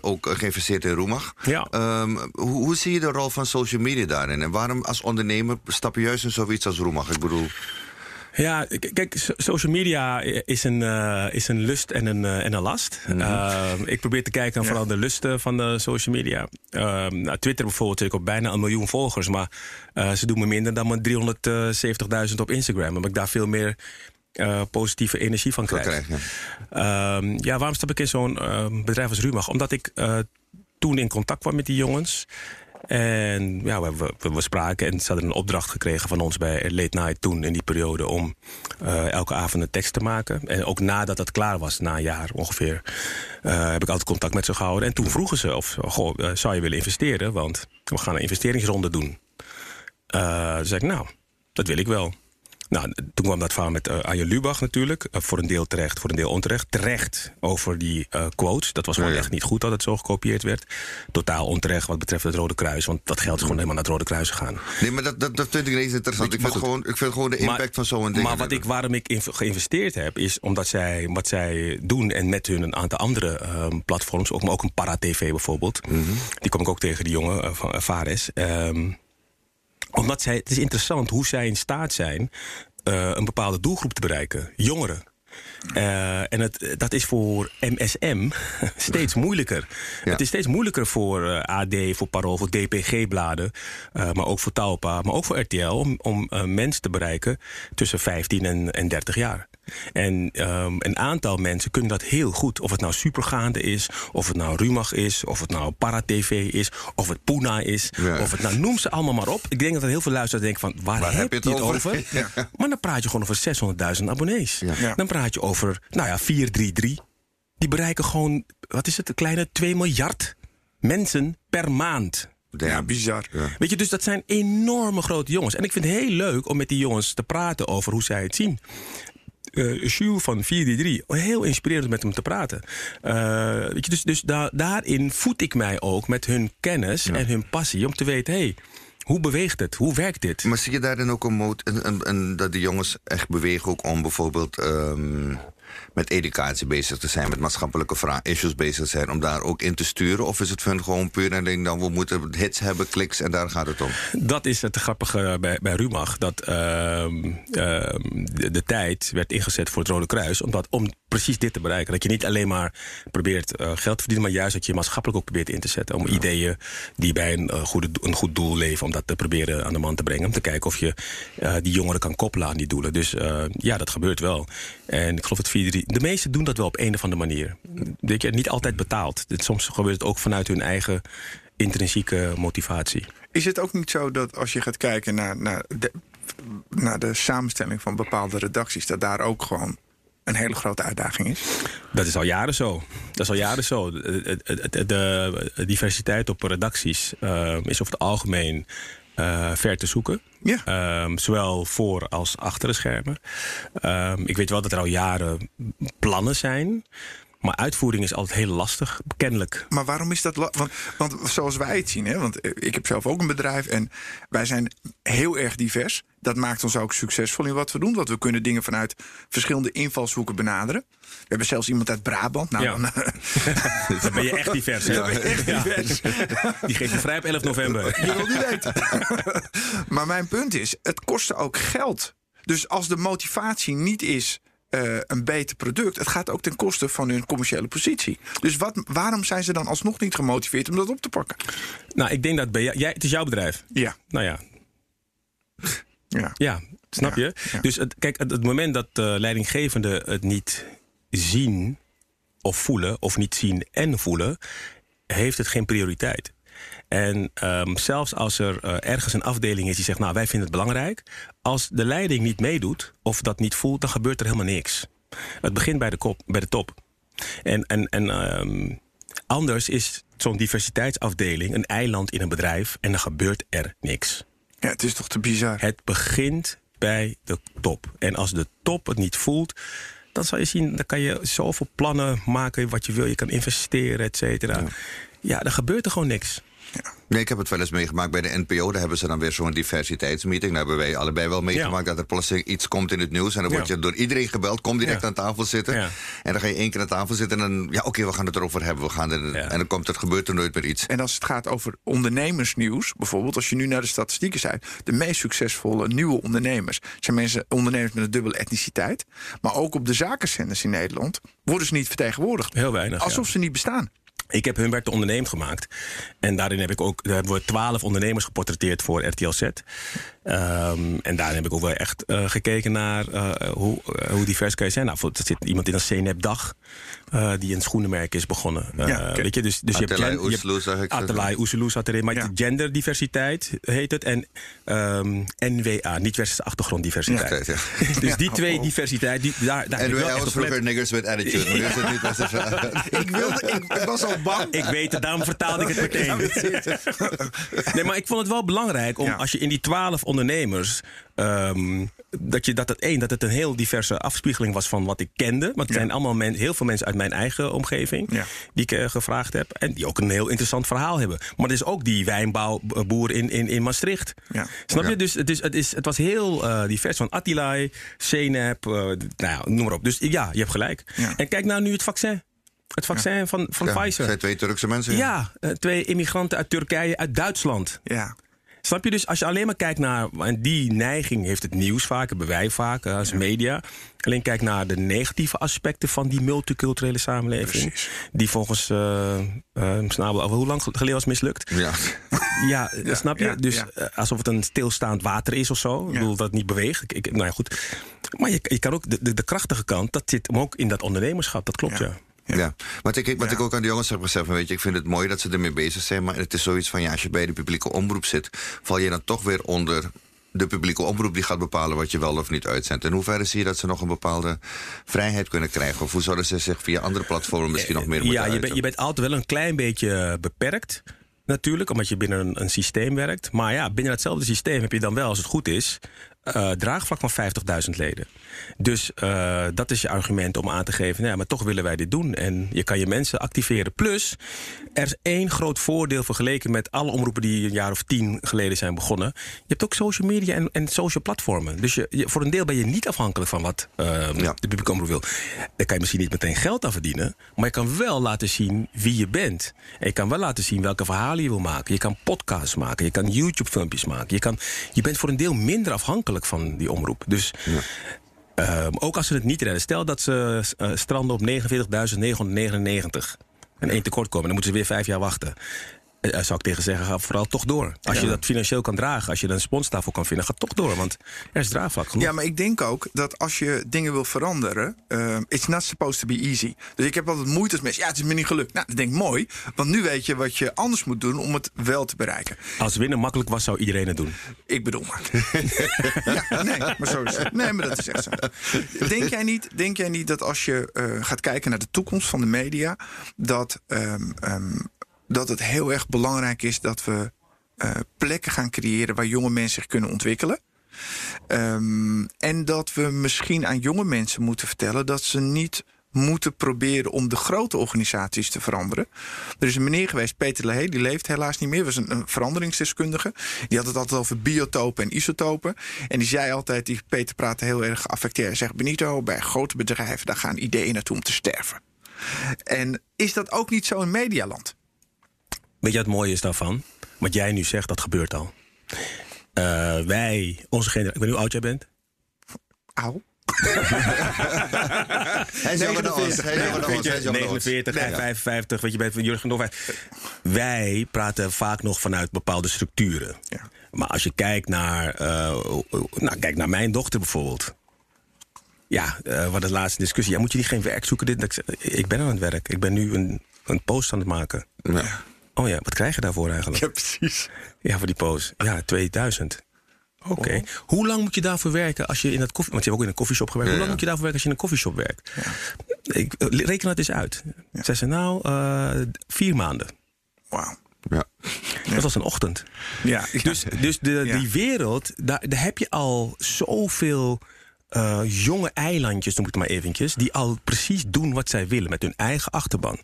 ook geïnvesteerd in Roemag. Ja. Um, hoe, hoe, zie je de rol van social media daarin? En waarom als ondernemer stap je juist in zoiets als Roemag? Ik bedoel... Ja, kijk, social media is een, uh, is een lust en een, uh, en een last. Mm -hmm. uh, ik probeer te kijken naar ja. vooral de lusten van de social media. nou, Twitter bijvoorbeeld ik op bijna een miljoen volgers, maar ze doen me minder dan mijn 370.000 op Instagram. Omdat ik daar veel meer uh, positieve energie van krijg. Ja. Uh, ja, waarom stap ik in zo'n uh, bedrijf als Rumach? Omdat ik toen in contact kwam met die jongens. En ja, we, we, we, spraken en ze hadden een opdracht gekregen van ons bij Late Night toen in die periode om uh, elke avond een tekst te maken. En ook nadat dat klaar was, na een jaar ongeveer, uh, heb ik altijd contact met ze gehouden. En toen vroegen ze of, goh, uh, zou je willen investeren? Want we gaan een investeringsronde doen. Uh, dus zei ik, nou, dat wil ik wel. Nou, toen kwam dat verhaal met uh, Arjen Lubach natuurlijk. Uh, voor een deel terecht, voor een deel onterecht. Terecht over die uh, quotes. Dat was gewoon Ja, ja. echt niet goed dat het zo gekopieerd werd. Totaal onterecht wat betreft het Rode Kruis. Want dat geld is gewoon helemaal naar het Rode Kruis gegaan. Nee, maar dat, dat, dat vind ik ineens interessant. Ik vind, goed. gewoon, ik vind gewoon de impact Maar- van zo'n ding. Maar wat ik, waarom ik in- geïnvesteerd heb, is omdat zij wat zij doen en met hun een aantal andere ehm, platforms, ook, maar ook een para-tv bijvoorbeeld. Mhm. Die kom ik ook tegen, die jongen eh, van Fares. Ehm, omdat zij, het is interessant hoe zij in staat zijn eh, een bepaalde doelgroep te bereiken. Jongeren. Eh, en het, dat is voor MSM steeds moeilijker. Ja. Het is steeds moeilijker voor eh, AD, voor Parool, voor DPG-bladen, maar ook voor Talpa, maar ook voor RTL, om, om mensen te bereiken tussen 15 en, en 30 jaar. En ehm, een aantal mensen kunnen dat heel goed. Of het nou supergaande is, of het nou Rumach is, of het nou Paratv is, of het Puna is, Ja. of het nou noem ze allemaal maar op. Ik denk dat er heel veel luisteraars denken van waar, Waar heb je het over? Ja. Maar dan praat je gewoon over 600.000 abonnees. Ja. Dan praat je over, nou ja, 433. Die bereiken gewoon, wat is het, een kleine 2 miljard mensen per maand. Ja, bizar. Ja. Weet je, dus dat zijn enorme grote jongens. En ik vind het heel leuk om met die jongens te praten over hoe zij het zien. Eh Jules van 433, heel inspirerend met hem te praten. Eh, weet je, dus dus da- daarin voed ik mij ook met hun kennis en hun passie om te weten: hé, hey, hoe beweegt het? Hoe werkt dit? Maar zie je daarin ook een moot, een, een- dat de jongens echt bewegen ook om bijvoorbeeld ehm, met educatie bezig te zijn, met maatschappelijke issues bezig te zijn, om daar ook in te sturen? Of is het voor hun gewoon puur en denk dan we moeten hits hebben, kliks en daar gaat het om? Dat is het grappige bij, bij Rumach. Dat ehm, ehm, de, de tijd werd ingezet voor het Rode Kruis. Omdat, om precies dit te bereiken. Dat je niet alleen maar probeert eh, geld te verdienen. Maar juist dat je maatschappelijk ook probeert in te zetten. Om ideeën die bij een, eh, goede, een goed doel leven. Om dat te proberen aan de man te brengen. Om te kijken of je eh, die jongeren kan koppelen aan die doelen. Dus ja, dat gebeurt wel. En ik geloof dat 4 de meesten doen dat wel op een of andere manier. Weet je, niet altijd betaald. Soms gebeurt het ook vanuit hun eigen intrinsieke motivatie. Is het ook niet zo dat als je gaat kijken naar, naar, de, naar de samenstelling van bepaalde redacties, dat daar ook gewoon een hele grote uitdaging is? Dat is al jaren zo. Dat is al jaren zo. De, de- de- de diversiteit op redacties eh, is over het algemeen eh, ver te zoeken. Ja. Ehm, zowel voor als achter de schermen. Ehm, ik weet wel dat er al jaren plannen zijn. Maar uitvoering is altijd heel lastig, kennelijk. Maar waarom is dat? Want, want zoals wij het zien, hè, want eh, ik heb zelf ook een bedrijf en wij zijn heel erg divers. Dat maakt ons ook succesvol in wat we doen, want we kunnen dingen vanuit verschillende invalshoeken benaderen. We hebben zelfs iemand uit Brabant. Nou, Ja. dan, Dan ben je echt divers. je echt divers. Die geeft je vrij op 11 november. Je wil niet weten. maar mijn punt is, het kostte ook geld. Dus als de motivatie niet is eh, een beter product, het gaat ook ten koste van hun commerciële positie. Dus wat, waarom zijn ze dan alsnog niet gemotiveerd om dat op te pakken? Nou, ik denk dat bij jou, jij, het is jouw bedrijf. Ja, Nou ja, ja. ja. Snap je? ja. Dus het, kijk, het, het moment dat uh, leidinggevenden het niet zien of voelen, of niet zien en voelen, heeft het geen prioriteit. En um, zelfs als er uh, ergens een afdeling is die zegt, nou wij vinden het belangrijk, als de leiding niet meedoet of dat niet voelt, dan gebeurt er helemaal niks. Het begint bij de, kop, bij de top. En, en, en um, anders is zo'n diversiteitsafdeling een eiland in een bedrijf en dan gebeurt er niks. Ja, het is toch te bizar. Het begint bij de top. En als de top het niet voelt, dan zal je zien, dan kan je zoveel plannen maken wat je wil. Je kan investeren, et cetera. Ja. Ja, dan gebeurt er gewoon niks. Ja. Nee, ik heb het wel eens meegemaakt bij de NPO. Daar hebben ze dan weer zo'n diversiteitsmeeting. Daar hebben wij allebei wel meegemaakt ja. dat er plotseling iets komt in het nieuws. En dan word je door iedereen gebeld. Kom direct aan tafel zitten. En dan ga je één keer aan tafel zitten. En dan, ja, oké, okay, we gaan het erover hebben. We gaan er, En dan komt het, gebeurt er nooit meer iets. En als het gaat over ondernemersnieuws, bijvoorbeeld, als je nu naar de statistieken kijkt, de meest succesvolle nieuwe ondernemers zijn mensen, ondernemers met een dubbele etniciteit. Maar ook op de zakenzenders in Nederland worden ze niet vertegenwoordigd. Heel weinig. Alsof ze niet bestaan. Ik heb hun werk de onderneemd gemaakt. En daarin heb ik ook, daar hebben we twaalf ondernemers geportretteerd voor RTL Z. Um, en daarin heb ik ook wel echt uh, gekeken naar uh, hoe, uh, hoe divers kan je zijn. Nou, er zit iemand in een CNEP dag die een schoenenmerk is begonnen. Ja, okay. weet je, dus, dus Atelai je hebt Oeseloo, Atelai zat erin. Maar ja. genderdiversiteit heet het. En um, NWA, niet-westerse achtergronddiversiteit. Ja, ja. dus die twee diversiteit, die, daar, daar NWA was vroeger niggers with attitude. Maar is niet ik, wilde, ik was al bang. Ik weet het, daarom vertaalde ik het meteen. nee, maar ik vond het wel belangrijk om als je in die twaalf ondernemers. Um, dat je dat het één, dat het een heel diverse afspiegeling was van wat ik kende. Want het zijn allemaal men, heel veel mensen uit mijn eigen omgeving ja. die ik uh, gevraagd heb. En die ook een heel interessant verhaal hebben. Maar er is ook die wijnbouwboer in, in, in Maastricht. Ja. Snap je? Dus het, is, het, is, het was heel uh, divers. Van Attilai, CNEP, uh, nou ja, noem maar op. Dus ja, je hebt gelijk. En kijk nou nu het vaccin. Het vaccin ja. van, van ja, Pfizer. twee Turkse mensen. Ja, ja twee immigranten uit Turkije, uit Duitsland. Ja. Snap je dus, als je alleen maar kijkt naar. En die neiging heeft het nieuws vaak, hebben wij vaak als ja. media. Alleen kijk naar de negatieve aspecten van die multiculturele samenleving. Precies. Die volgens uh, uh, Snabel, hoe lang geleden was mislukt? Ja. Ja, ja snap je? Ja, dus alsof het een stilstaand water is of zo. Ik bedoel, dat het niet beweegt. Ik, ik, nou ja, goed. Maar je, je kan ook, de, de, de, krachtige kant, dat zit hem ook in dat ondernemerschap. Dat klopt, ja. Ja. ja. Wat, ik, wat ja. ik ook aan de jongens heb gezegd, weet je, ik vind het mooi dat ze ermee bezig zijn. Maar het is zoiets van, ja, als je bij de publieke omroep zit, val je dan toch weer onder de publieke omroep die gaat bepalen wat je wel of niet uitzendt. In hoeverre zie je dat ze nog een bepaalde vrijheid kunnen krijgen? Of hoe zouden ze zich via andere platformen misschien nog meer moeten Ja, je, ben, je bent altijd wel een klein beetje beperkt. Natuurlijk, omdat je binnen een, een, systeem werkt. Maar ja, binnen hetzelfde systeem heb je dan wel, als het goed is, uh, draagvlak van 50.000 leden. Dus uh, dat is je argument om aan te geven, nou ja, maar toch willen wij dit doen. En je kan je mensen activeren. Plus, er is één groot voordeel vergeleken met alle omroepen die een jaar of tien geleden zijn begonnen. Je hebt ook social media en, en social platformen. Dus je, je, voor een deel ben je niet afhankelijk van wat uh, ja. de publieke omroep wil. Daar kan je misschien niet meteen geld aan verdienen. Maar je kan wel laten zien wie je bent. En je kan wel laten zien welke verhalen je wil maken. Je kan podcasts maken. Je kan YouTube-filmpjes maken. Je, kan, je bent voor een deel minder afhankelijk van die omroep. Dus ja. uh, ook als ze het niet redden. Stel dat ze uh, stranden op 49.999 en één tekort komen. Dan moeten ze weer vijf jaar wachten. Uh, zou ik tegen zeggen, ga vooral toch door. Als ja. je dat financieel kan dragen, als je er een sponstafel kan vinden, ga toch door. Want er is draagvlak genoeg. Ja, maar ik denk ook dat als je dingen wil veranderen, uh, it's not supposed to be easy. Dus ik heb altijd moeite mensen, ja, het is me niet gelukt. Nou, dat denk ik mooi, want nu weet je wat je anders moet doen om het wel te bereiken. Als winnen makkelijk was, zou iedereen het doen. Ik bedoel maar. ja, nee, maar zo is het. Nee, maar dat is echt zo. Denk jij niet, denk jij niet dat als je uh, gaat kijken naar de toekomst van de media, dat um, um, dat het heel erg belangrijk is dat we uh, plekken gaan creëren waar jonge mensen zich kunnen ontwikkelen. Um, en dat we misschien aan jonge mensen moeten vertellen dat ze niet moeten proberen om de grote organisaties te veranderen. Er is een meneer geweest, Peter Lehey, die leeft helaas niet meer, was een, een veranderingsdeskundige. Die had het altijd over biotopen en isotopen. En die zei altijd, die Peter praatte heel erg geaffecteerd. Hij zegt, Benito, bij grote bedrijven, daar gaan ideeën naartoe om te sterven. En is dat ook niet zo in medialand? Weet je wat het mooie is daarvan? Wat jij nu zegt, dat gebeurt al. Uh, wij, onze generatie. Ik weet niet hoe oud jij bent. Oud. Hij is jonger dan ons. Hij is jonger dan Weet ons. je, Hij is jonger dan ons. 49, Ja. 55, weet je, bij Jurgen. Wij praten vaak nog vanuit bepaalde structuren. Ja. Maar als je kijkt naar, eh, nou, kijk naar mijn dochter bijvoorbeeld. Ja, eh wat de laatste discussie. Ja, moet je niet geen werk zoeken? Dit, dat ik, zeg, ik ben aan het werk. Ik ben nu een, een post aan het maken. Ja. Oh ja, wat krijg je daarvoor eigenlijk? Ja, precies. Ja, voor die post. Ja, 2000. Oké. Hoe lang moet je daarvoor werken als je in dat koffie... Want je hebt ook in een koffieshop gewerkt. Ja, Hoe lang ja. moet je daarvoor werken als je in een koffieshop werkt? Ik, eh, reken dat eens uit. Zei ze, nou, eh, vier maanden. Wauw. Ja. Dat was een ochtend. Ja, ja. Dus, dus de, Ja. die wereld, daar, daar heb je al zoveel eh, jonge eilandjes, noem ik het maar eventjes... die al precies doen wat zij willen met hun eigen achterban.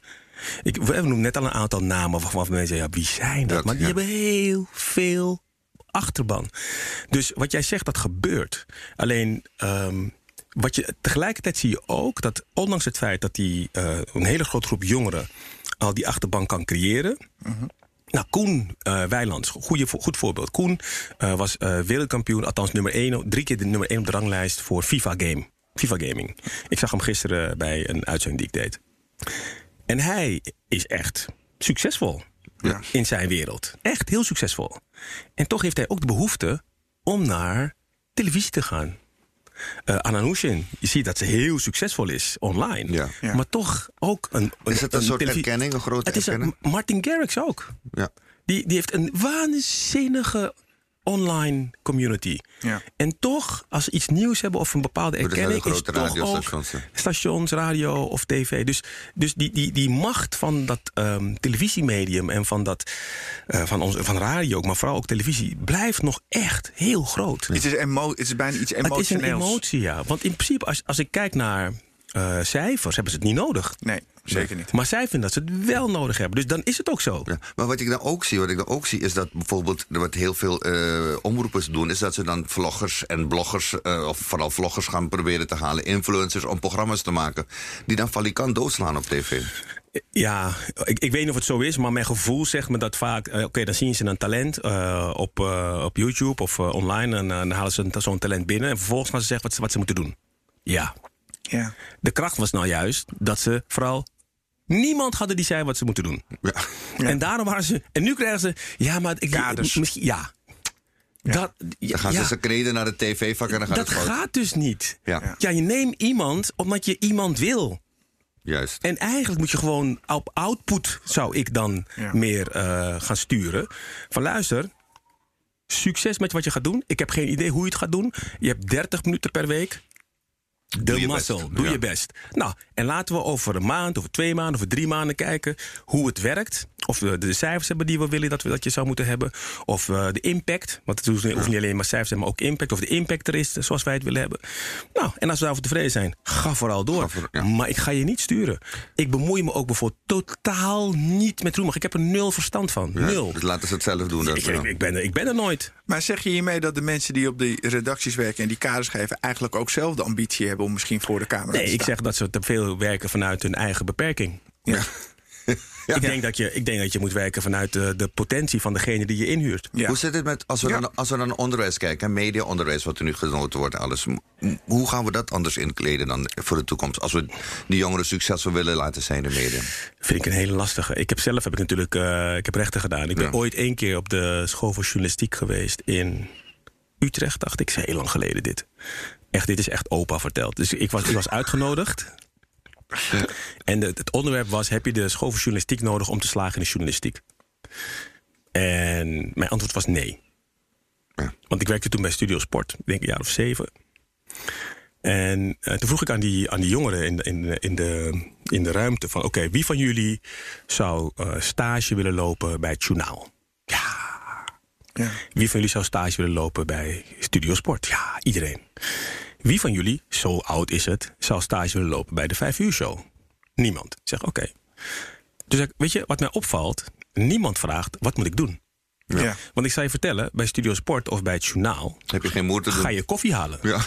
Ik, we noemen net al een aantal namen waarvan mensen zeggen... ja, wie zijn dat? Maar die ja. hebben heel veel achterban. Dus wat jij zegt, dat gebeurt. Alleen... ehm, wat je, tegelijkertijd zie je ook dat ondanks het feit dat die, eh, een hele grote groep jongeren al die achterban kan creëren, nou, Koen eh Wijlands, goeie, vo- goed voorbeeld. Koen eh, was eh, wereldkampioen, althans nummer 1, drie keer de nummer 1 op de ranglijst voor FIFA Game. FIFA Gaming. Ik zag hem gisteren bij een uitzending die ik deed. En hij is echt succesvol Ja. in zijn wereld. Echt heel succesvol. En toch heeft hij ook de behoefte om naar televisie te gaan. Eh Ananushin, je ziet dat ze heel succesvol is online. Ja. Ja. Maar toch ook een. Is het een soort televisie- erkenning, een grote Het is een, erkenning? Martin Garrix ook. Ja. Die, die heeft een waanzinnige online community. Ja. En toch, als ze iets nieuws hebben of een bepaalde erkenning, is toch ook stations, radio of tv. Dus, dus die, die, die macht van dat ehm, televisiemedium en van, dat, eh, van, ons, van radio, ook, maar vooral ook televisie, blijft nog echt heel groot. Het, is emo het is bijna iets Het is een emotioneels. emotie, ja. Want in principe, als, als ik kijk naar eh, cijfers, hebben ze het niet nodig. Nee, zeker niet. Maar zij vinden dat ze het wel nodig hebben. Dus dan is het ook zo. Ja, maar wat ik dan ook zie, wat ik dan ook zie, is dat bijvoorbeeld wat heel veel eh, omroepers doen, is dat ze dan vloggers en bloggers, eh, of vooral vloggers gaan proberen te halen, influencers om programma's te maken, die dan valikant doodslaan op tv. Ja, ik, ik weet niet of het zo is, maar mijn gevoel zegt me dat vaak. Oké, dan zien ze een talent eh, op, eh, op YouTube of eh, online. En dan halen ze zo'n talent binnen. En vervolgens gaan ze zeggen wat ze, wat ze moeten doen. Ja. Ja. De kracht was nou juist dat ze vooral niemand hadden die zei wat ze moeten doen. Ja. En daarom waren ze. En nu krijgen ze. Ja, maar ik. Kaders. Misschien. Ja. Dat, ja, Dan gaan ze ja. ze kneden naar de tv-vak en dan gaat dat het gaat dus niet. Ja. ja, je neemt iemand omdat je iemand wil. Juist. En eigenlijk moet je gewoon op output, zou ik dan Ja. meer eh, gaan sturen. Van luister, succes met wat je gaat doen. Ik heb geen idee hoe je het gaat doen. Je hebt 30 minuten per week. De Doe muscle, best. doe Ja. je best. Nou, en laten we over een maand, over twee maanden, over drie maanden kijken hoe het werkt. Of we de cijfers hebben die we willen dat, we, dat je zou moeten hebben. Of eh, de impact, want het hoeft niet alleen maar cijfers maar ook impact. Of de impact er is zoals wij het willen hebben. Nou, en als we daarvoor tevreden zijn, ga vooral door. Ga voor- ja. Maar ik ga je niet sturen. Ik bemoei me ook bijvoorbeeld totaal niet met Roemag. Ik heb er nul verstand van. Ja, Nul. Dus laten ze het zelf doen. Dat, Ik, ik, ik ben er, ik ben er nooit. Maar zeg je hiermee dat de mensen die op die redacties werken en die kaders geven, eigenlijk ook zelf de ambitie hebben om misschien voor de camera te Nee, staan? ik zeg dat ze te veel werken vanuit hun eigen beperking. Ja. Ja. Ik, denk dat je, ik denk dat je moet werken vanuit de, de potentie van degene die je inhuurt. Ja. Hoe zit het met, als we, Ja. dan, als we dan onderwijs kijken, media-onderwijs wat er nu genoten wordt, alles. Hoe gaan we dat anders inkleden dan voor de toekomst? Als we die jongeren succesvol willen laten zijn in de media. Vind ik een hele lastige. Ik heb zelf heb ik natuurlijk eh, ik heb rechten gedaan. Ik ben Ja. ooit één keer op de school voor journalistiek geweest in Utrecht, dacht ik. Dat is heel lang geleden dit. Echt, dit is echt opa verteld. Dus ik was, ik was uitgenodigd. En de- het onderwerp was: heb je de school voor journalistiek nodig om te slagen in de journalistiek? En mijn antwoord was nee. Ja. Want ik werkte toen bij Studio Sport, ik denk een jaar of zeven. En eh, toen vroeg ik aan die, aan die jongeren in, de- in, de- in, de, in de ruimte van... oké, wie van jullie zou eh, stage willen lopen bij het journaal? Ja. Ja. Wie van jullie zou stage willen lopen bij Studio Sport? Ja, iedereen. Wie van jullie, zo oud is het, zou stage willen lopen bij de 5 uur show? Niemand. Ik zeg, oké. Dus ik, weet je, wat mij opvalt, niemand vraagt, wat moet ik doen? Ja. Want ik zou je vertellen, bij Studio Sport of bij het journaal... Heb je geen moeite te doen? ga je koffie halen. Ja,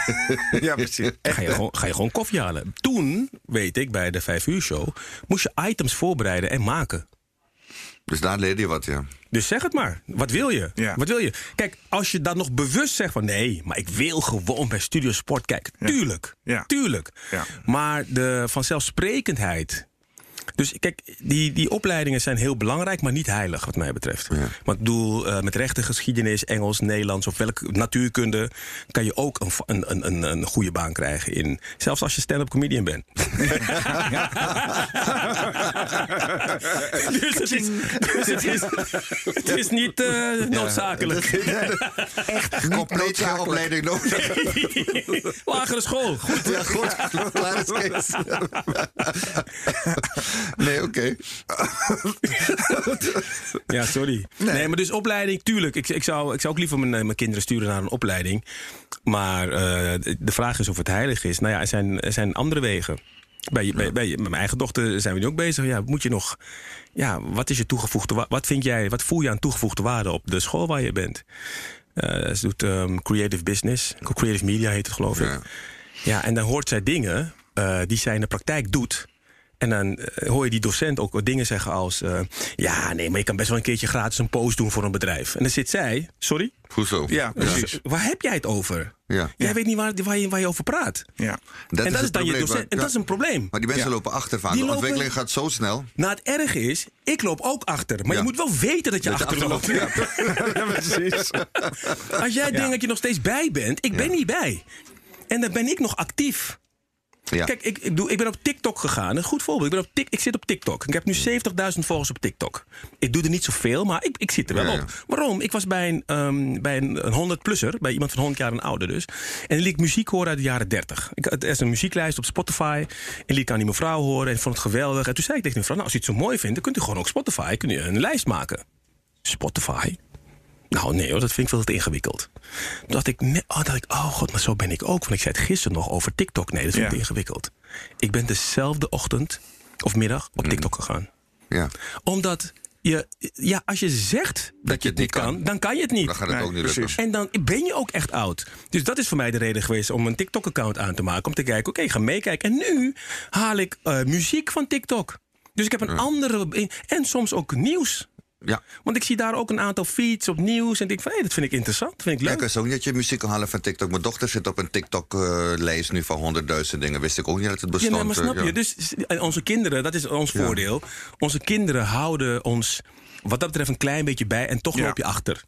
ja, precies. Ga je, gewoon, ga je gewoon koffie halen. Toen, weet ik, bij de 5 uur show... moest je items voorbereiden en maken. Dus daar leerde je wat, ja. Dus zeg het maar. Wat wil je? Ja. Wat wil je? Kijk, als je dan nog bewust zegt van nee, maar ik wil gewoon bij Studio Sport kijken. Tuurlijk. Ja. Tuurlijk. Ja. Maar de vanzelfsprekendheid. Dus kijk, die, die opleidingen zijn heel belangrijk, maar niet heilig, wat mij betreft. Want ik bedoel, eh, met rechten, geschiedenis, Engels, Nederlands of welke natuurkunde. kan je ook een, een, een, een, een goede baan krijgen in. Zelfs als je stand-up comedian bent. dus het is, dus het is, het is niet eh, noodzakelijk. Echt compleet geen opleiding nodig. Lagere school. Goed. Ja, goed. Klaar is Kees. Nee, oké. Ja, sorry. Nee. maar dus opleiding, tuurlijk. Ik, ik, zou, ik zou ook liever mijn, eh, mijn kinderen sturen naar een opleiding. Maar eh, de vraag is of het heilig is. Nou ja, er zijn, er zijn andere wegen. Bij, bij, mijn eigen dochter zijn we nu ook bezig. Ja, moet je nog. Ja, wat is je toegevoegde wa- Wat vind jij, wat voel je aan toegevoegde waarde op de school waar je bent? Eh, ze doet ehm, creative business. Creative media heet het, geloof ik. Ja. En dan hoort zij dingen die zij in de praktijk doet. En dan eh, hoor je die docent ook wat dingen zeggen als... eh, ja, nee, maar je kan best wel een keertje gratis een post doen voor een bedrijf. En dan zit zij... Sorry? Goed zo. Ja, precies. Waar heb jij het over? Ja. Jij weet niet waar, waar, je, waar je over praat. Ja. en dat is, dan je docent. maar- En dat is een probleem. Maar die mensen Ja. lopen achter vaak. Die De lopen- ontwikkeling gaat zo snel. Nou, het erge is, ik loop ook achter. Maar Ja. je moet wel weten dat je Dat achterloopt. achterloopt, ja, precies. Als jij denkt dat je nog steeds bij bent, ik ben niet bij. En dan ben ik nog actief. Ja. Kijk, ik, ik, doe, ik ben op TikTok gegaan. Een goed voorbeeld. Ik, ben op Tik, ik zit op TikTok. Ik heb nu 70.000 volgers op TikTok. Ik doe er niet zoveel, maar ik, ik zit er wel Ja, ja. op. Waarom? Ik was bij een, ehm, bij een, een 100-plusser. Bij iemand van 100 jaar en ouder dus. En liet ik muziek horen uit de jaren 30. Ik, er is een muzieklijst op Spotify. En liet ik aan die mevrouw horen. En vond het geweldig. En toen zei ik tegen die mevrouw... Nou, als u het zo mooi vindt, dan kunt u gewoon ook Spotify... Kunt u een lijst maken. Spotify? Nou, nee hoor, dat vind ik veel te ingewikkeld. Toen dacht ik, nee, oh, dacht ik, oh god, maar zo ben ik ook. Want ik zei het gisteren nog over TikTok. Nee, dat vind ik Ja. ingewikkeld. Ik ben dezelfde ochtend of middag op TikTok gegaan. Ja. Omdat je, ja, als je zegt dat, je het niet kan, dan kan je het niet. Dan gaat het Nee, ook niet precies. lukken. En dan ben je ook echt oud. Dus dat is voor mij de reden geweest om een TikTok-account aan te maken. Om te kijken, oké, ik ga meekijken. En nu haal ik eh, muziek van TikTok. Dus ik heb een andere... En soms ook nieuws. Ja. Want ik zie daar ook een aantal feeds op nieuws. En denk van, hé, dat vind ik interessant. Dat vind ik Ja, leuk. ik wist ook niet dat je muziek kan halen van TikTok. Mijn dochter zit op een TikTok-lijst nu van honderdduizend dingen. Wist ik ook niet dat het Ja, bestond. nee, maar snap eh, je? ja. Dus eh, onze kinderen, dat is ons Ja. voordeel. Onze kinderen houden ons wat dat betreft een klein beetje bij. En toch Ja. loop je achter.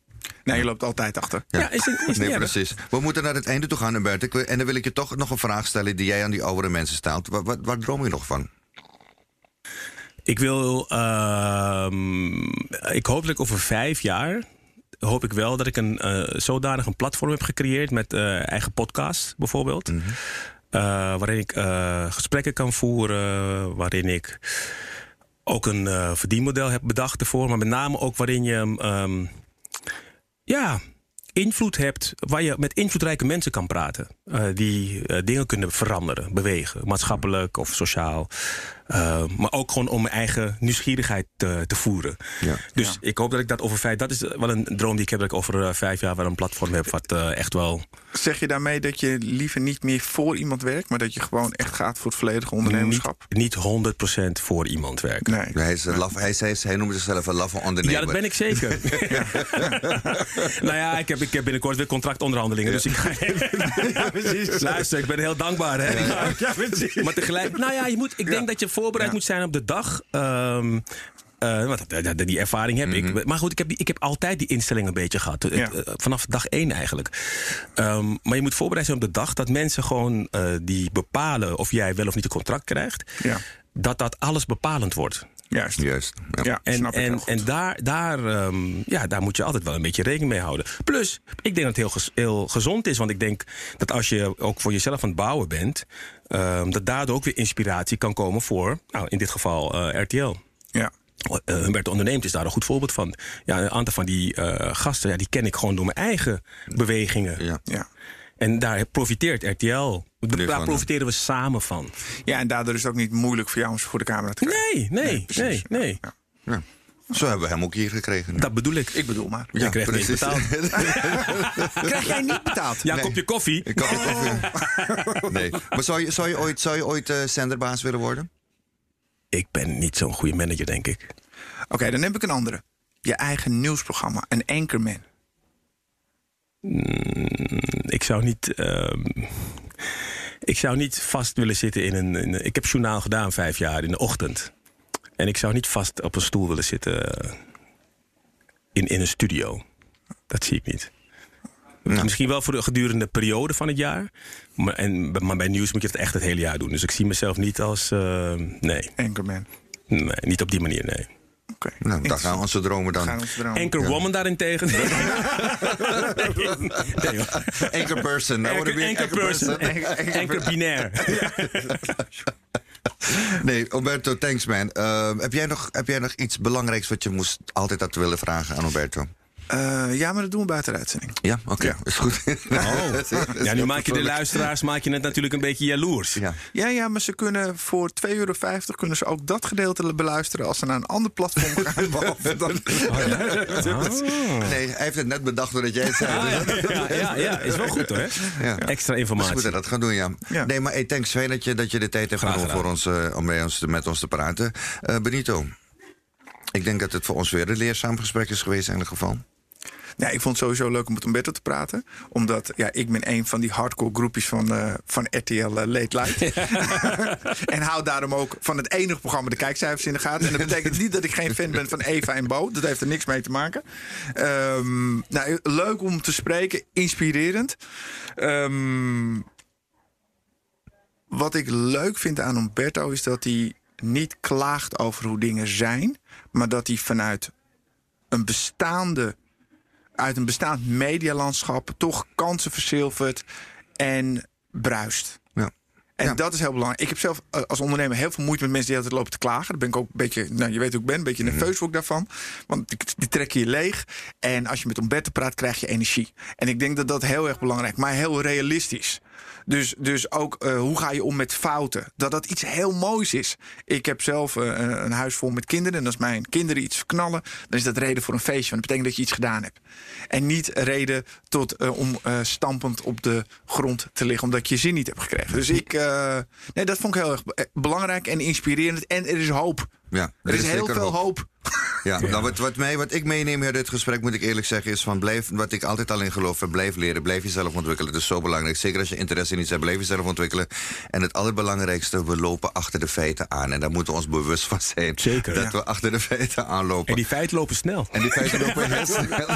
Nee, je loopt altijd achter. Ja, is, het- is Nee, erg. precies. We moeten naar het einde toe gaan, Bert. En dan wil ik je toch nog een vraag stellen die jij aan die oudere mensen stelt. Waar, waar, waar droom je nog van? Ik wil, ehm, ik hoop dat ik over vijf jaar, hoop ik wel dat ik een eh, zodanig een platform heb gecreëerd met eh, eigen podcast bijvoorbeeld. Mhm. Eh, waarin ik gesprekken kan voeren, waarin ik ook een verdienmodel heb bedacht ervoor, maar met name ook waarin je ehm, ja, invloed hebt, waar je met invloedrijke mensen kan praten. die dingen kunnen veranderen, bewegen, maatschappelijk of sociaal. Eh, maar ook gewoon om mijn eigen nieuwsgierigheid te, te voeren. Ja. Dus ik hoop dat ik dat over vijf... Dat is wel een droom die ik heb, dat ik over eh, vijf jaar wel een platform heb... wat eh, echt wel... Zeg je daarmee dat je liever niet meer voor iemand werkt, maar dat je gewoon echt gaat voor het volledige ondernemerschap? Niet, niet 100% voor iemand werkt. Nee. Hij, is een laf, hij, hij, hij noemt zichzelf een laffe ondernemer. Ja, dat ben ik zeker. nou ja, ik heb, ik heb binnenkort weer contractonderhandelingen. Dus ik ga. Luister, ik ben heel dankbaar. Hè? Ja, precies. Maar tegelijk, nou ja, je moet, ik denk dat je voorbereid Ja. moet zijn op de dag. Ehm, eh, want die ervaring heb ik. Maar goed, ik heb, ik heb altijd die instelling een beetje gehad. Ja. eh, vanaf dag één eigenlijk. Ehm, maar je moet voorbereid zijn op de dag dat mensen gewoon eh, die bepalen of jij wel of niet een contract krijgt. Ja. Dat dat alles bepalend wordt. Juist. Juist. Ja. Ja, En, en, daar, daar, ehm, ja, daar moet je altijd wel een beetje rekening mee houden. Plus, ik denk dat het heel, gez- heel gezond is. Want ik denk dat als je ook voor jezelf aan het bouwen bent... ehm, dat daardoor ook weer inspiratie kan komen voor, nou, in dit geval eh, RTL. Ja. Uh, Humberto Onderneemt is daar een goed voorbeeld van. Ja, een aantal van die eh, gasten, ja, die ken ik gewoon door mijn eigen bewegingen. Ja. Ja. En daar profiteert RTL. Daar van, profiteren we samen van. ja, en daardoor is het ook niet moeilijk voor jou om ze voor de camera te krijgen. Nee, nee, nee, nee. Ja. Ja. Zo hebben we hem ook hier gekregen. Dat bedoel ik. Ik bedoel maar. Ik krijg niet betaald. Krijg jij niet betaald? Ja, een Nee. kopje koffie. Ik kan het koffie. Nee. Maar zou je, zou je ooit, zou je ooit eh, zenderbaas willen worden? Ik ben niet zo'n goede manager, denk ik. Oké, dan heb ik een andere. Je eigen nieuwsprogramma, een Anchorman. Ik zou niet. ehm, ik zou niet vast willen zitten in een, in een- Ik heb journaal gedaan vijf jaar in de ochtend. En ik zou niet vast op een stoel willen zitten eh, in, in een studio. Dat zie ik niet. Misschien wel voor de gedurende periode van het jaar. Maar, en, maar bij nieuws moet je het echt het hele jaar doen. Dus ik zie mezelf niet als. eh, nee, Anchorman. nee, niet op die manier, nee. Oké. Nou, daar gaan onze dromen dan. Gaan we ons dromen. Anchor Woman daarentegen. Nee, nee, hoor. Anchor person. Wanna Anchor, person. Anchor binair. Nee, Alberto, thanks man. Eh, heb, jij nog, heb jij nog iets belangrijks wat je moest, altijd had willen vragen aan Alberto? Eh, ja, maar dat doen we buiten de uitzending. Ja, oké, is goed. Oh. Ja, nu maak je de luisteraars maak je het natuurlijk een beetje jaloers. Ja. Ja, ja, maar ze kunnen voor 2,50 euro kunnen ze ook dat gedeelte beluisteren als ze naar een ander platform gaan. Behalve dan. Nee, hij heeft het net bedacht doordat jij het zei. Ah, ja, ja, ja, ja, is wel goed hoor. Ja. Extra We informatie. moeten dat gaan doen, ja. Ja. Nee, maar hey, thanks. Fijn dat je, dat je de tijd hebt genomen voor ons, eh, om bij ons, met ons te praten. Eh, Benito, ik denk dat het voor ons weer een leerzaam gesprek is geweest in ieder geval. Ja, ik vond het sowieso leuk om met Umberto te praten. Omdat ja, ik ben een van die hardcore groepjes van, eh, van RTL eh, Late Light. en hou daarom ook van het enige programma de kijkcijfers in de gaten. En dat betekent niet dat ik geen fan ben van Eva en Bo. Dat heeft er niks mee te maken. Ehm, nou, leuk om te spreken. Inspirerend. Ehm, wat ik leuk vind aan Umberto is dat hij niet klaagt over hoe dingen zijn. Maar dat hij vanuit een bestaande uit een bestaand medialandschap toch kansen verzilvert en bruist. Ja. En Ja. dat is heel belangrijk. Ik heb zelf eh, als ondernemer heel veel moeite met mensen die altijd lopen te klagen. Daar ben ik ook een beetje, nou je weet hoe ik ben, een beetje nerveus word ik daarvan. Want die, die trekken je leeg. En als je met Umberto praat, krijg je energie. En ik denk dat dat heel erg belangrijk maar heel realistisch. Dus, dus ook eh, hoe ga je om met fouten? Dat dat iets heel moois is. Ik heb zelf eh, een huis vol met kinderen. En als mijn kinderen iets knallen, dan is dat reden voor een feestje. Want dat betekent dat je iets gedaan hebt. En niet reden tot, eh, om stampend op de grond te liggen omdat je zin niet hebt gekregen. Dus ik, nee, dat vond ik heel erg be- belangrijk en inspirerend. En er is hoop. Ja, Er is heel veel hoop. Ja, Nou, wat, wat, mij, wat ik meeneem uit dit gesprek, moet ik eerlijk zeggen, is van blijf, wat ik altijd al in geloof, heb, blijf leren, blijf jezelf ontwikkelen. Dat is zo belangrijk. Zeker als je interesse in iets hebt, blijf jezelf ontwikkelen. En het allerbelangrijkste, we lopen achter de feiten aan. En daar moeten we ons bewust van zijn. Zeker, Dat ja. we achter de feiten aanlopen. En die feiten lopen snel. En die feiten lopen heel snel.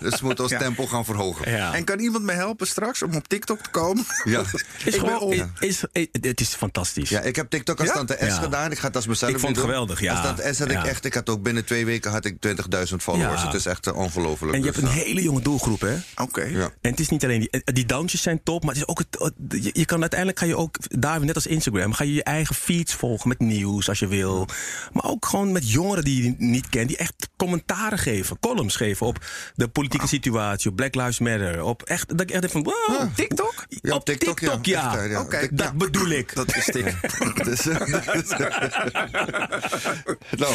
Dus we moeten ons Ja. tempo gaan verhogen. Ja. En kan iemand me helpen straks om op TikTok te komen? Ja. is gewoon, is, is, het is fantastisch. Ja, ik heb TikTok als Ja? tante S Ja. gedaan. Ik ga het als mezelf Ik vond het geweldig, ja. Als tante S had ik echt, ik had ook binnen twee weken had ik 20.000 followers. Ja. Het is echt eh, ongelooflijk. En je Dus, hebt een eh, hele jonge doelgroep, hè? Oké. Ja. En het is niet alleen die, eh, die dansjes zijn top, maar het is ook het, je, je kan uiteindelijk ga je ook daar net als Instagram, ga je je eigen feeds volgen met nieuws als je wil, maar ook gewoon met jongeren die je niet kent, die echt commentaren geven, columns geven op de politieke situatie, op Black Lives Matter, op echt dat ik echt denk van wow, TikTok? Ja, op TikTok, TikTok, ja. ja. Echt, ja. Oké. Tik- Dat bedoel ik. Dat is tik. Dus, eh, nou,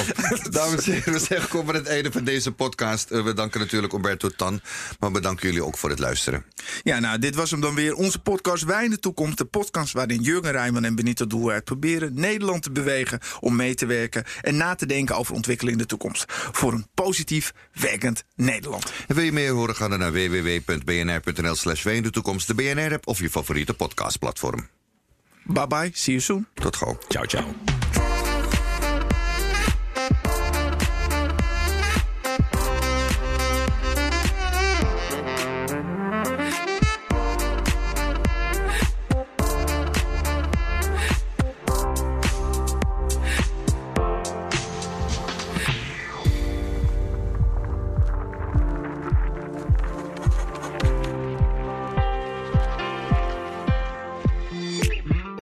dames en we zijn gekomen aan het einde van deze podcast. Eh, we danken natuurlijk Umberto Tan, maar bedanken jullie ook voor het luisteren. Ja, nou, dit was hem dan weer. Onze podcast Wij in de Toekomst. De podcast waarin Jurgen Rijman en Benito Doelwaard proberen Nederland te bewegen om mee te werken en na te denken over ontwikkeling in de toekomst. Voor een positief werkend Nederland. En wil je meer horen, ga dan naar www.bnr.nl slash wij in de toekomst, de BNR-app of je favoriete podcastplatform. Bye bye, see you soon. Tot gauw. Ciao, ciao.